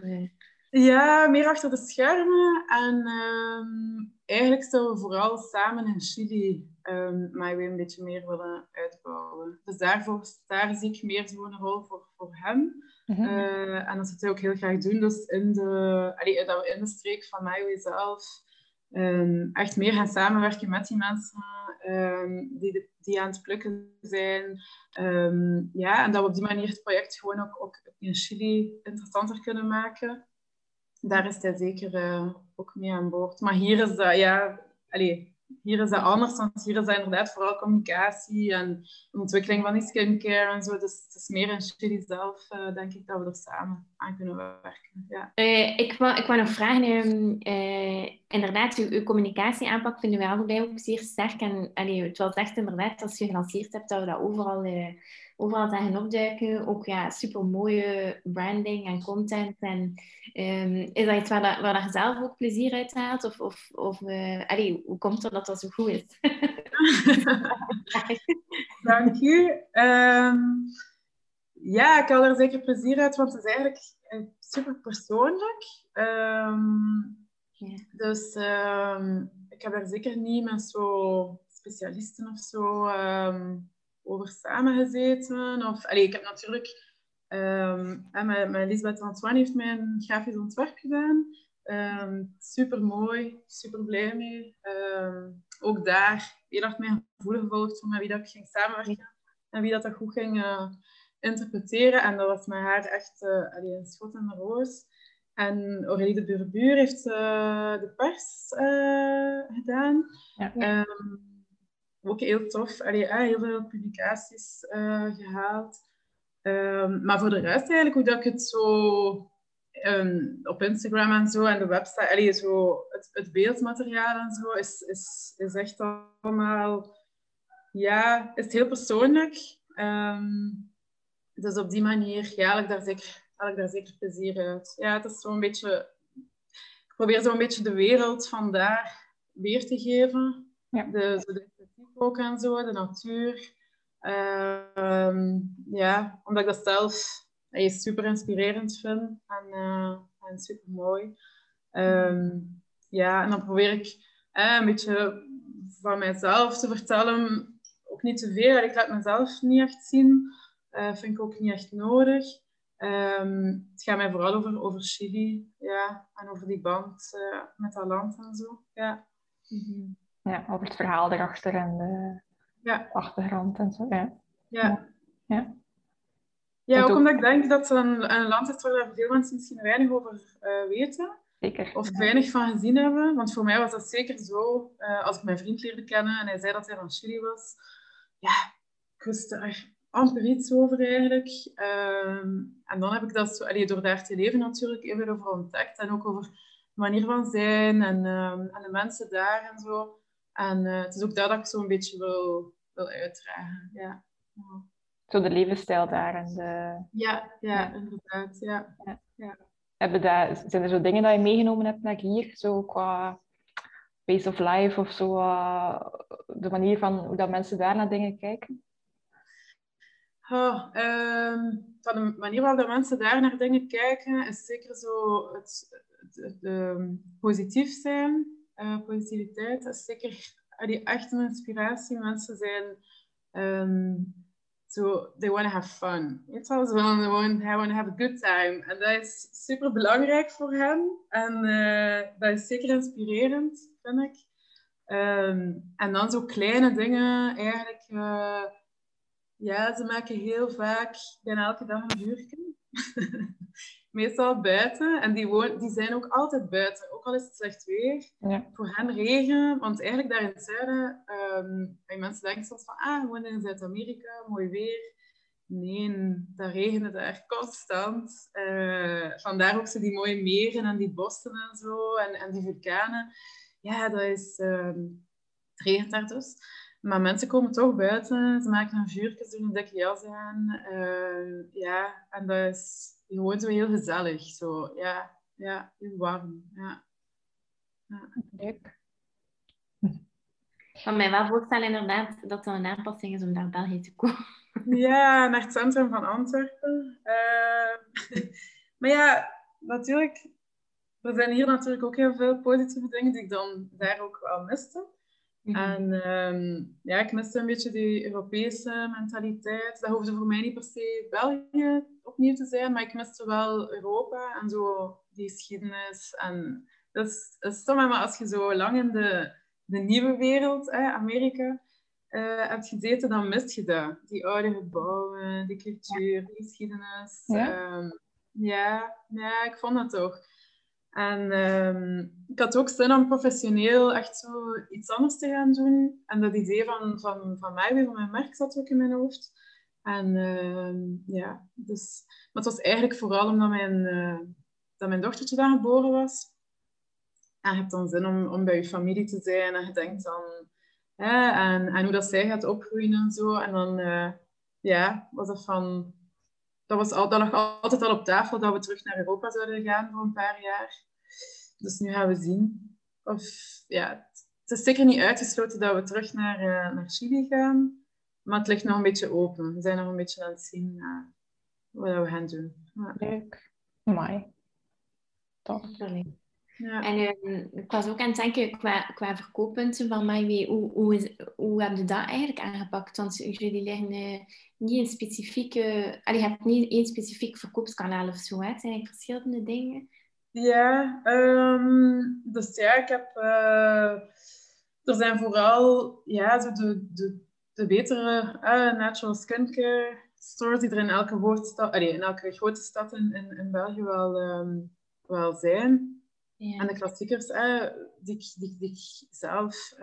ja, meer achter de schermen. En um, eigenlijk zouden we vooral samen in Chili um, maar weer een beetje meer willen uitbouwen. Dus daarvoor, daar zie ik meer zo'n rol voor, voor hem. Mm -hmm. uh, en dat zou hij ook heel graag doen. Dus in de, allee, dat we in de streek van mij zelf um, echt meer gaan samenwerken met die mensen die, de, die aan het plukken zijn. ja, en dat we op die manier het project gewoon ook, ook in Chili interessanter kunnen maken daar is hij zeker uh, ook mee aan boord. Maar hier is dat, ja, allez, hier is dat anders, want hier is dat inderdaad vooral communicatie en ontwikkeling van die skincare en zo. Dus het is meer in Chili zelf, uh, denk ik, dat we er samen aan kunnen werken. Ja. Uh, ik, wou, ik wou nog vragen, inderdaad, uw, uw communicatieaanpak vinden wij allebei ook zeer sterk. En allee, het was echt inderdaad, als je gelanceerd hebt, dat we dat overal overal zagen opduiken. Ook ja, super mooie branding en content. En um, is dat iets waar, dat, waar je zelf ook plezier uit haalt? Of, of, of uh, allee, hoe komt het dat dat zo goed is? Dank u. Um, ja, ik haal er zeker plezier uit, want het is eigenlijk super persoonlijk. Um, ja. Dus ik heb er zeker niet met zo specialisten of zo over samengezeten. Of, allee, ik heb natuurlijk... Um, met, met Lisbeth Antoine heeft mij een grafisch ontwerp gedaan. Um, super mooi, super blij mee. Um, ook daar heel erg mijn gevoel gevolgd van met wie dat ik ging samenwerken en wie dat, dat goed ging uh, interpreteren. En dat was met haar echt uh, allee, een schot in de roos. En Aurélie de Burbuur heeft de pers gedaan. Ja. Ehm, ook heel tof. Allee, heel veel publicaties gehaald. Ehm, maar voor de rest eigenlijk, hoe dat ik het zo um, op Instagram en zo en de website, allee, zo, het, het beeldmateriaal en zo, is, is, is echt allemaal, ja, is heel persoonlijk. Um, dus op die manier ja, ik daar zeker, haal ik daar zeker plezier uit. Ja, het is zo'n beetje, ik probeer zo'n beetje de wereld vandaar weer te geven. Ja. De, de ook en zo, de natuur. Uh, ja, omdat ik dat zelf super inspirerend vind en, uh, en super mooi. Ehm, ja, en dan probeer ik uh, een beetje van mijzelf te vertellen. Ook niet te veel, ik laat mezelf niet echt zien. Uh, vind ik ook niet echt nodig. Um, het gaat mij vooral over, over Chili ja, en over die band met dat land en zo. Ja. Mm ja, over het verhaal erachter en de ja. achtergrond en zo. Ja. ja. ja. Ja, ook, omdat ik denk dat het een, een land is waar veel mensen misschien weinig over uh, weten. Zeker. Of weinig van gezien hebben. Want voor mij was dat zeker zo. Uh, als ik mijn vriend leerde kennen en hij zei dat hij van Chili was. Ja, ik wist er amper iets over eigenlijk. Uh, en dan heb ik dat zo, allee, door daar te leven natuurlijk even over ontdekt. En ook over de manier van zijn en, ehm, en de mensen daar en zo. En uh, het is ook dat dat ik zo een beetje wil, wil uitdragen. Ja. Zo de levensstijl daar en de... Ja, ja, inderdaad. Ja. ja. ja. Hebben dat, zijn er zo dingen dat je meegenomen hebt naar hier, zo qua pace of life of zo, uh, de manier van hoe dat mensen daar naar dingen kijken? Oh, um, van de manier waarop mensen daar naar dingen kijken, is zeker zo het, het, het ehm, positief zijn. Uh, positiviteit is zeker die echt een inspiratie. Mensen zijn um, so they want to have fun. Weet je ze gewoon want to have a good time. En dat is super belangrijk voor hen. En uh, dat is zeker inspirerend, vind ik. Um, en dan zo kleine dingen, eigenlijk. Uh, ja, ze maken heel vaak, bijna elke dag een vuurtje. Meestal buiten. En die, woon, die zijn ook altijd buiten, ook al is het slecht weer. Ja. Voor hen regen, want eigenlijk daar in het zuiden, um, mensen denken soms van, ah, gewoon in Zuid-Amerika, mooi weer. Nee, daar regent het echt constant. Uh, vandaar ook zo die mooie meren en die bossen en zo, en, en die vulkanen. Ja, dat is... Um, het regent daar dus. Maar mensen komen toch buiten, ze maken een vuurtje, ze doen een dikke jas aan. Uh, ja, en dat is gewoon zo heel gezellig. Zo, ja, ja heel warm. Ja. ja. Leuk. Ik kan mij wel voorstellen inderdaad dat er een aanpassing is om naar België te komen. Ja, naar het centrum van Antwerpen. Uh, maar ja, natuurlijk, er zijn hier natuurlijk ook heel veel positieve dingen die ik dan daar ook wel miste. Mhm. En um, ja, ik miste een beetje die Europese mentaliteit. Dat hoefde voor mij niet per se België opnieuw te zijn, maar ik miste wel Europa en zo die geschiedenis. En dat is, dat is maar als je zo lang in de, de nieuwe wereld, Amerika, uh, hebt gezeten, dan mist je dat. Die oude gebouwen, die cultuur, die geschiedenis. Ja, um, ja, ja, ik vond dat toch. En um, ik had ook zin om professioneel echt zo iets anders te gaan doen. En dat idee van, van, van mij, van mijn merk, zat ook in mijn hoofd. En uh, ja, dus... Maar het was eigenlijk vooral omdat mijn, uh, dat mijn dochtertje daar geboren was. En je hebt dan zin om, om bij je familie te zijn. En je denkt dan... Hè, en, en hoe dat zij gaat opgroeien en zo. En dan uh, ja, was het van... Dat, was al, dat lag altijd al op tafel dat we terug naar Europa zouden gaan voor een paar jaar. Dus nu gaan we zien. Of, ja, het is zeker niet uitgesloten dat we terug naar, uh, naar Chili gaan. Maar het ligt nog een beetje open. We zijn nog een beetje aan het zien uh, wat we gaan doen. Ja. Leuk. Mooi. Tof. Ja. En uh, ik was ook aan het denken qua, qua verkooppunten van MyWay. Hoe, hoe, is, hoe heb je dat eigenlijk aangepakt? Want jullie liggen uh, niet in specifieke... Allee, je hebt niet één specifiek verkoopskanaal of zo. Hè? Het zijn eigenlijk verschillende dingen. Ja, um, dus ja, ik heb... Uh, er zijn vooral ja, zo de, de, de betere uh, natural skincare stores die er in elke, allee, in elke grote stad in, in, in België wel, um, wel zijn. Ja. En de klassiekers eh, die, ik, die, die ik zelf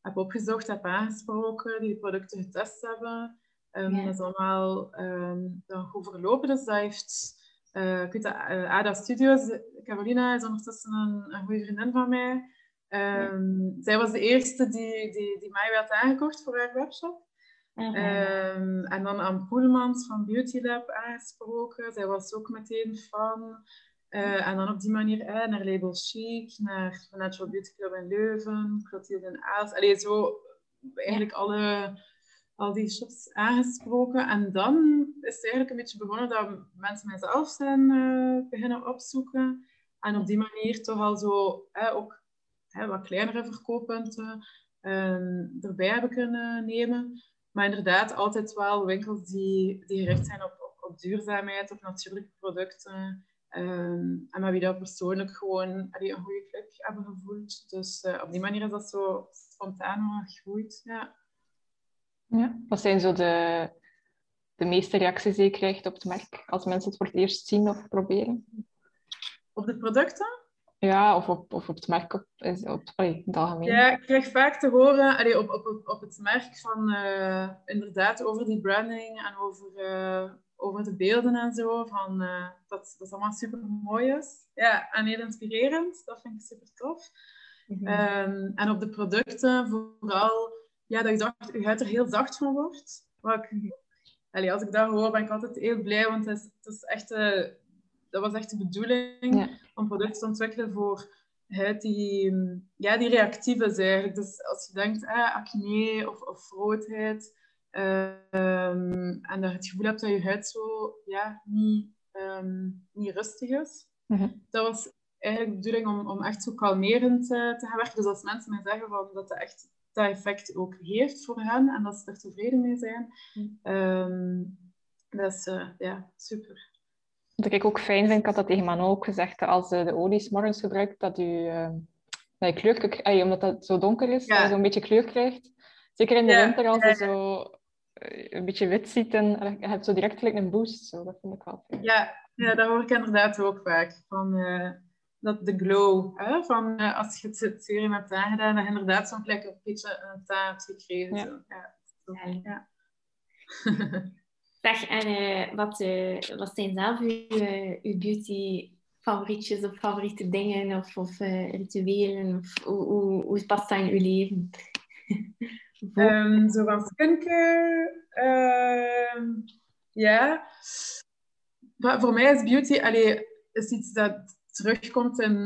heb opgezocht, heb aangesproken, die de producten getest hebben. Um, ja. Dat is allemaal um, dan goed verlopen. Dus dat heeft... Uh, ik weet dat ADA Studios, Carolina is ondertussen een, een goede vriendin van mij. Um, zij was de eerste die, die, die mij werd aangekocht voor haar webshop. Um, en dan aan Poelmans van Beauty Lab aangesproken. Zij was ook meteen fan. Uh, en dan op die manier eh, naar Label Chic, naar Natural Beauty Club in Leuven, Clotilde en Aals. Allee, zo eigenlijk alle, al die shops aangesproken. En dan is het eigenlijk een beetje begonnen dat mensen mijzelf zijn uh, beginnen opzoeken. En op die manier toch al zo ook wat kleinere verkooppunten um, erbij hebben kunnen nemen. Maar inderdaad, altijd wel winkels die, die gericht zijn op, op, duurzaamheid, op natuurlijke producten. Um, en met wie dat persoonlijk gewoon een goede klik hebben gevoeld. Dus uh, op die manier is dat zo spontaan gegroeid. Ja. Ja, wat zijn zo de, de meeste reacties die je krijgt op het merk als mensen het voor het eerst zien of proberen? Op de producten? Ja, of op, of op het merk op, op allee, het algemeen. Ja, ik krijg vaak te horen allee, op, op, op het merk van uh, inderdaad over die branding en over, uh, over de beelden en zo. Van, uh, dat, dat allemaal super mooi is. Ja, en heel inspirerend. Dat vind ik super tof. Mm -hmm. um, en op de producten vooral ja, dat je, dacht, je huid er heel zacht van wordt. Wat ik, allee, als ik dat hoor, ben ik altijd heel blij, want het is, het is echt dat was echt de bedoeling ja. om producten te ontwikkelen voor huid die, ja, die reactief is eigenlijk. Dus als je denkt, eh, acne of, of roodheid, um, en dat je het gevoel hebt dat je huid zo ja, niet, um, niet rustig is. Mm-hmm. Dat was eigenlijk de bedoeling om, om echt zo kalmerend uh, te gaan werken. Dus als mensen mij zeggen van, dat dat echt dat effect ook heeft voor hen en dat ze er tevreden mee zijn, mm. um, dat is uh, ja, super. Wat ik ook fijn vind, ik had dat tegen Manon ook gezegd, als je de olies morgens gebruikt, dat je, uh, dat je kleur, ay, omdat het zo donker is, ja. dat je zo'n beetje kleur krijgt. Zeker in de ja, winter, als je zo een beetje wit ziet en je hebt zo direct gelijk een boost. Zo. Dat vind ik wel fijn. Ja, ja dat hoor ik inderdaad ook vaak. Van, uh, dat de glow, hè? van uh, als je het serum hebt aangedaan, dat je inderdaad zo'n plek een beetje een taart gekregen. Ja. Zo. Ja, zo. ja. Zeg, en uh, wat, uh, wat zijn zelf uw, uh, uw beauty favorietjes of favoriete dingen of, of rituelen? Of, hoe, hoe, hoe past dat in uw leven? um, zo van skincare. Uh, ja. Maar voor mij is beauty allee, is iets dat terugkomt in,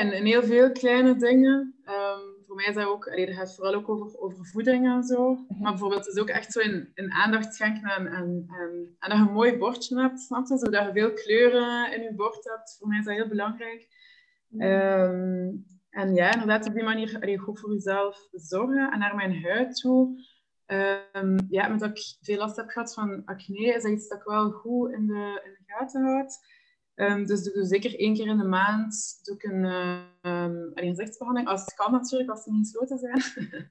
in, in heel veel kleine dingen. Um, voor mij is dat ook, allee, dat gaat vooral ook over, over voeding en zo. Mhm. Maar bijvoorbeeld, het is ook echt zo in, in aandacht schenken en, en, en, en dat je een mooi bordje hebt, snap je? Zodat je veel kleuren in je bord hebt. Voor mij is dat heel belangrijk. Um, en ja, inderdaad, op die manier allee, goed voor jezelf zorgen. En naar mijn huid toe. Um, ja, met dat ik veel last heb gehad van acne, is dat iets dat ik wel goed in de, in de gaten houd. Um, dus doe zeker één keer in de maand doe ik een, um, een gezichtsbehandeling. Als het kan natuurlijk, als ze niet gesloten zijn.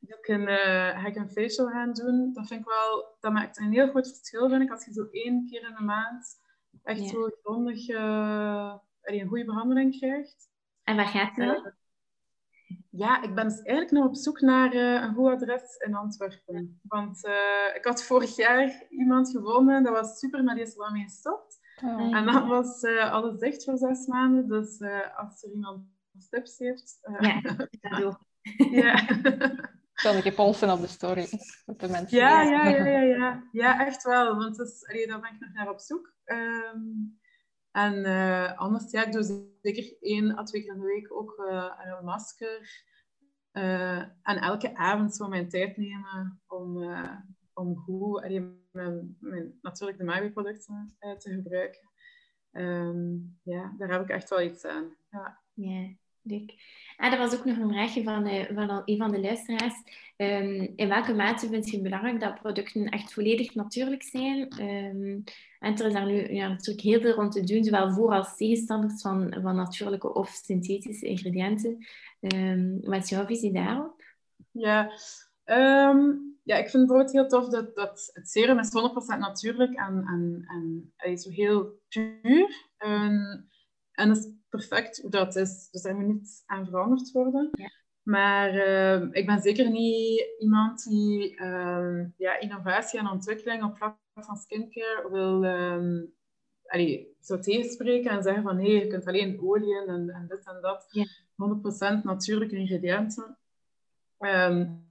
doe ik een, uh, ga ik een facial gaan doen. Dat vind ik wel, dat maakt een heel groot verschil, vind ik. Als je zo één keer in de maand echt ja. zo grondig uh, een goede behandeling krijgt. En waar gaat het uh, ja, ik ben dus eigenlijk nog op zoek naar uh, een goed adres in Antwerpen. Want uh, ik had vorig jaar iemand gevonden, dat was super, maar die is wel mee gestopt. Oh. En dan was uh, alles dicht voor zes maanden. Dus uh, als er iemand tips heeft... Uh, ja, dat doe Ja. Dan een keer polsen op de story. Met de mensen. Ja, ja, ja, ja, ja. ja, echt wel. Want dus, allee, daar ben ik nog naar op zoek. Um, en anders, ja, ik doe zeker één à twee keer in de week ook een masker. en elke avond zo mijn tijd nemen om om goed allee, mijn, mijn, natuurlijk de Maui-producten uh, te gebruiken. Um, ja, daar heb ik echt wel iets aan. Ja, ja leuk. Ah, er was ook nog een vraagje van, uh, van een van de luisteraars. Um, in welke mate vind je het belangrijk dat producten echt volledig natuurlijk zijn? Um, en er is daar nu ja, natuurlijk heel veel rond te doen, zowel voor als tegenstanders van, van natuurlijke of synthetische ingrediënten. Wat is jouw visie daarop? Ja, um, ja, ik vind het bijvoorbeeld heel tof dat, dat het serum is 100% natuurlijk en, en, en zo heel puur. En, en dat is perfect hoe dat is. Dus daar moet niet aan veranderd worden. Ja. Maar uh, ik ben zeker niet iemand die uh, ja, innovatie en ontwikkeling op vlak van skincare wil um, allee, zo tegenspreken en zeggen van nee, je kunt alleen olie en, en dit en dat. Ja. 100% natuurlijke ingrediënten. Um,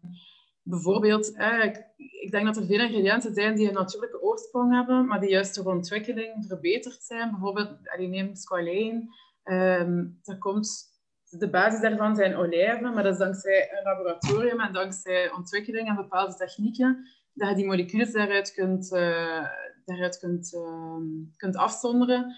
bijvoorbeeld, eh, ik, denk dat er veel ingrediënten zijn die een natuurlijke oorsprong hebben, maar die juist door ontwikkeling verbeterd zijn. Bijvoorbeeld, allee, neem. Um, dat komt de basis daarvan zijn olijven, maar dat is dankzij een laboratorium en dankzij ontwikkeling en bepaalde technieken dat je die moleculen daaruit kunt, uh, daaruit kunt, uh, kunt afzonderen.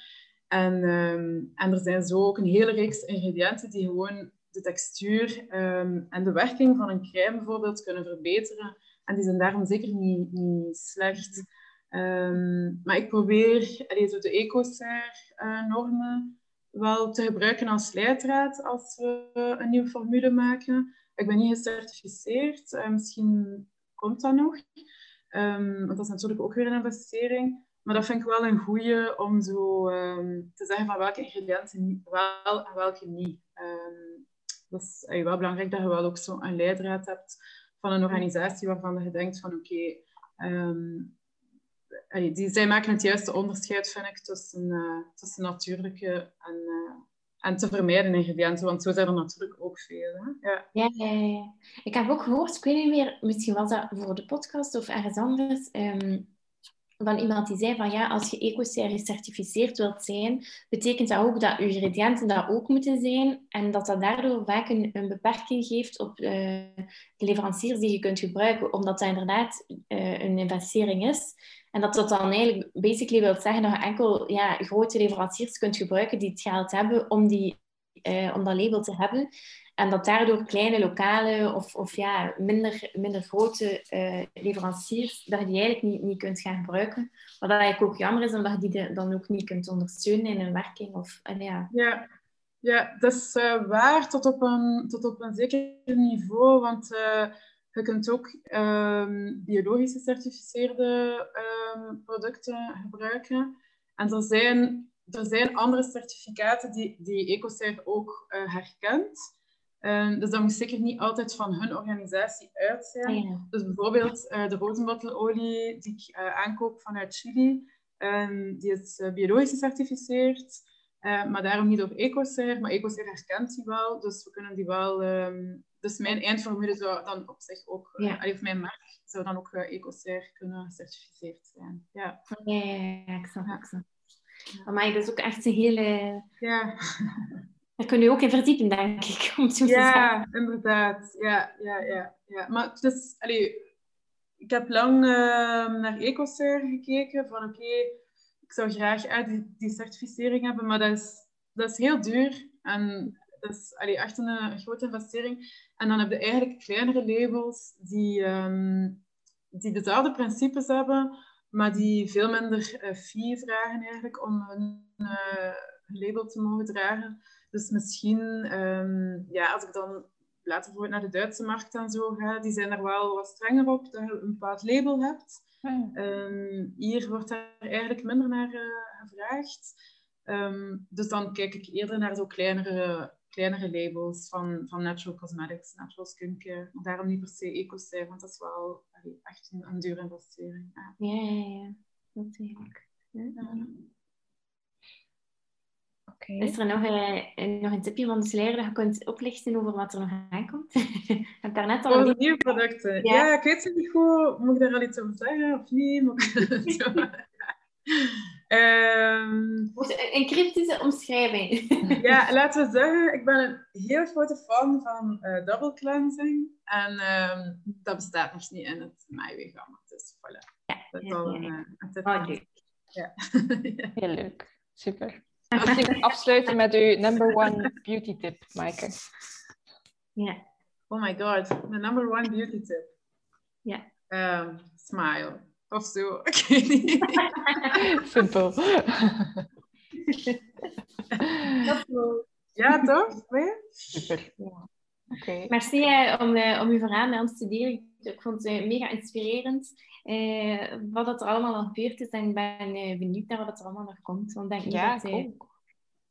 En, um, en er zijn zo ook een hele reeks ingrediënten die gewoon de textuur um, en de werking van een crème bijvoorbeeld kunnen verbeteren. En die zijn daarom zeker niet, niet slecht. Um, maar ik probeer allee, zo de EcoCert-normen wel te gebruiken als leidraad als we een nieuwe formule maken. Ik ben niet gecertificeerd, uh, misschien komt dat nog. Um, want dat is natuurlijk ook weer een investering. Maar dat vind ik wel een goede om zo te zeggen van welke ingrediënten wel en welke niet. Dat is uh, wel belangrijk dat je wel ook zo een leidraad hebt van een organisatie waarvan je denkt van oké, okay, die, zij maken het juiste onderscheid, vind ik, tussen, uh, tussen natuurlijke en, uh, en te vermijden ingrediënten. Want zo zijn er natuurlijk ook veel. Hè? Ja. Ja, ja. Ik heb ook gehoord, ik weet niet meer, misschien was dat voor de podcast of ergens anders, um, van iemand die zei van ja, als je EcoCert gecertificeerd wilt zijn, betekent dat ook dat je ingrediënten dat ook moeten zijn en dat dat daardoor vaak een, een beperking geeft op uh, de leveranciers die je kunt gebruiken, omdat dat inderdaad uh, een investering is. En dat dat dan eigenlijk basically wil zeggen dat je enkel ja, grote leveranciers kunt gebruiken die het geld hebben om, die, uh, om dat label te hebben. En dat daardoor kleine lokale of, of ja, minder, minder grote uh, leveranciers, dat je die eigenlijk niet, niet kunt gaan gebruiken. Wat eigenlijk ook jammer is, omdat je die dan ook niet kunt ondersteunen in een werking. Of, uh, ja. Ja. ja, dat is uh, waar tot op, een, tot op een zeker niveau. Want je kunt ook um, biologisch gecertificeerde um, producten gebruiken. En er zijn, er zijn andere certificaten die, die EcoCert ook herkent. Um, dus dat moet zeker niet altijd van hun organisatie uit zijn. Ja. Dus bijvoorbeeld uh, de rozenbottelolie die ik uh, aankoop vanuit Chili, um, die is uh, biologisch gecertificeerd, maar daarom niet door EcoCert. Maar EcoCert herkent die wel, dus we kunnen die wel... Um, dus mijn eindformule zou dan op zich ook, ja. of mijn merk zou dan ook EcoCert kunnen gecertificeerd zijn. Ja, ja, ja, ja ik snap, ik snap. Maar dat is ook echt een hele... Ja. Daar kun je ook in verdiepen, denk ik. Om zo ja, inderdaad. Ja, ja, ja, ja. Maar het is, allee, ik heb lang uh, naar EcoCert gekeken. Van oké, okay, ik zou graag uh, die, die certificering hebben, maar dat is, dat is heel duur. En dat is allee, echt een, een, grote investering. En dan heb je eigenlijk kleinere labels die, um, die dezelfde principes hebben, maar die veel minder uh, fee vragen eigenlijk om hun label te mogen dragen. Dus misschien, um, ja, als ik dan later bijvoorbeeld naar de Duitse markt en zo ga, die zijn er wel wat strenger op, dat je een bepaald label hebt. Ja. Um, hier wordt daar eigenlijk minder naar uh, gevraagd. Um, dus dan kijk ik eerder naar zo kleinere, kleinere labels van, van natural cosmetics, natural skincare. Daarom niet per se EcoCert, want dat is wel allee, echt een, een dure investering. Ja, ja, ja. ja. natuurlijk. Ja. Okay. Is er nog, uh, nog een tipje van de sluier dat je kunt oplichten over wat er nog aankomt? heb daarnet al de nieuwe producten. Ja. ja. ik weet het niet goed. Moet ik daar al iets over zeggen of niet? um, een cryptische omschrijving. ja, laten we zeggen, ik ben een heel grote fan van uh, double cleansing. En um, dat bestaat nog niet in het MyWay-gamma. Dus voilà. Ja, dat is ja, al ja, ja. een, een tip. Oh, leuk. Ja. Heel leuk. Super. Misschien afsluiten met uw number one beauty tip, Maaike. Ja. Oh my god, mijn number one beauty tip. Ja. Um, smile. Of zo, ik weet niet. Simpel. ja, toch? Nee? Super. Ja. Okay. Merci uh, om, uh, om uw verhaal met ons te delen. Ik vond het mega inspirerend uh, wat er allemaal nog gebeurd is. En ik ben uh, benieuwd naar wat er allemaal nog komt. Want denk ja, dat, uh,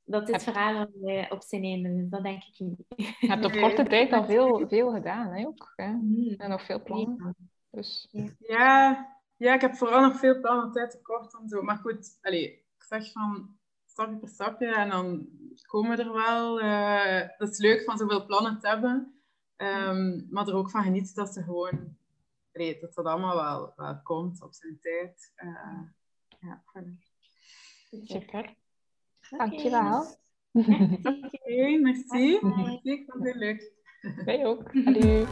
dat dit verhaal op zijn einde is. Dat denk ik niet. Je hebt op korte tijd al veel, veel gedaan, hè, ook. Hè? Mm. En nog veel plannen. Dus. Ja. ja, ik heb vooral nog veel plannen, tijd tekort en zo. Maar goed, allez, ik zeg van stapje per stapje en dan komen we er wel. Uh, dat is leuk van zoveel plannen te hebben. Um, maar er ook van genieten dat ze gewoon... Allee, dat dat allemaal wel, wel komt op zijn tijd. Uh, ja, Super. Dankjewel. Oké, okay, merci. merci. Ik vond het heel leuk. Wij ook. Hallo.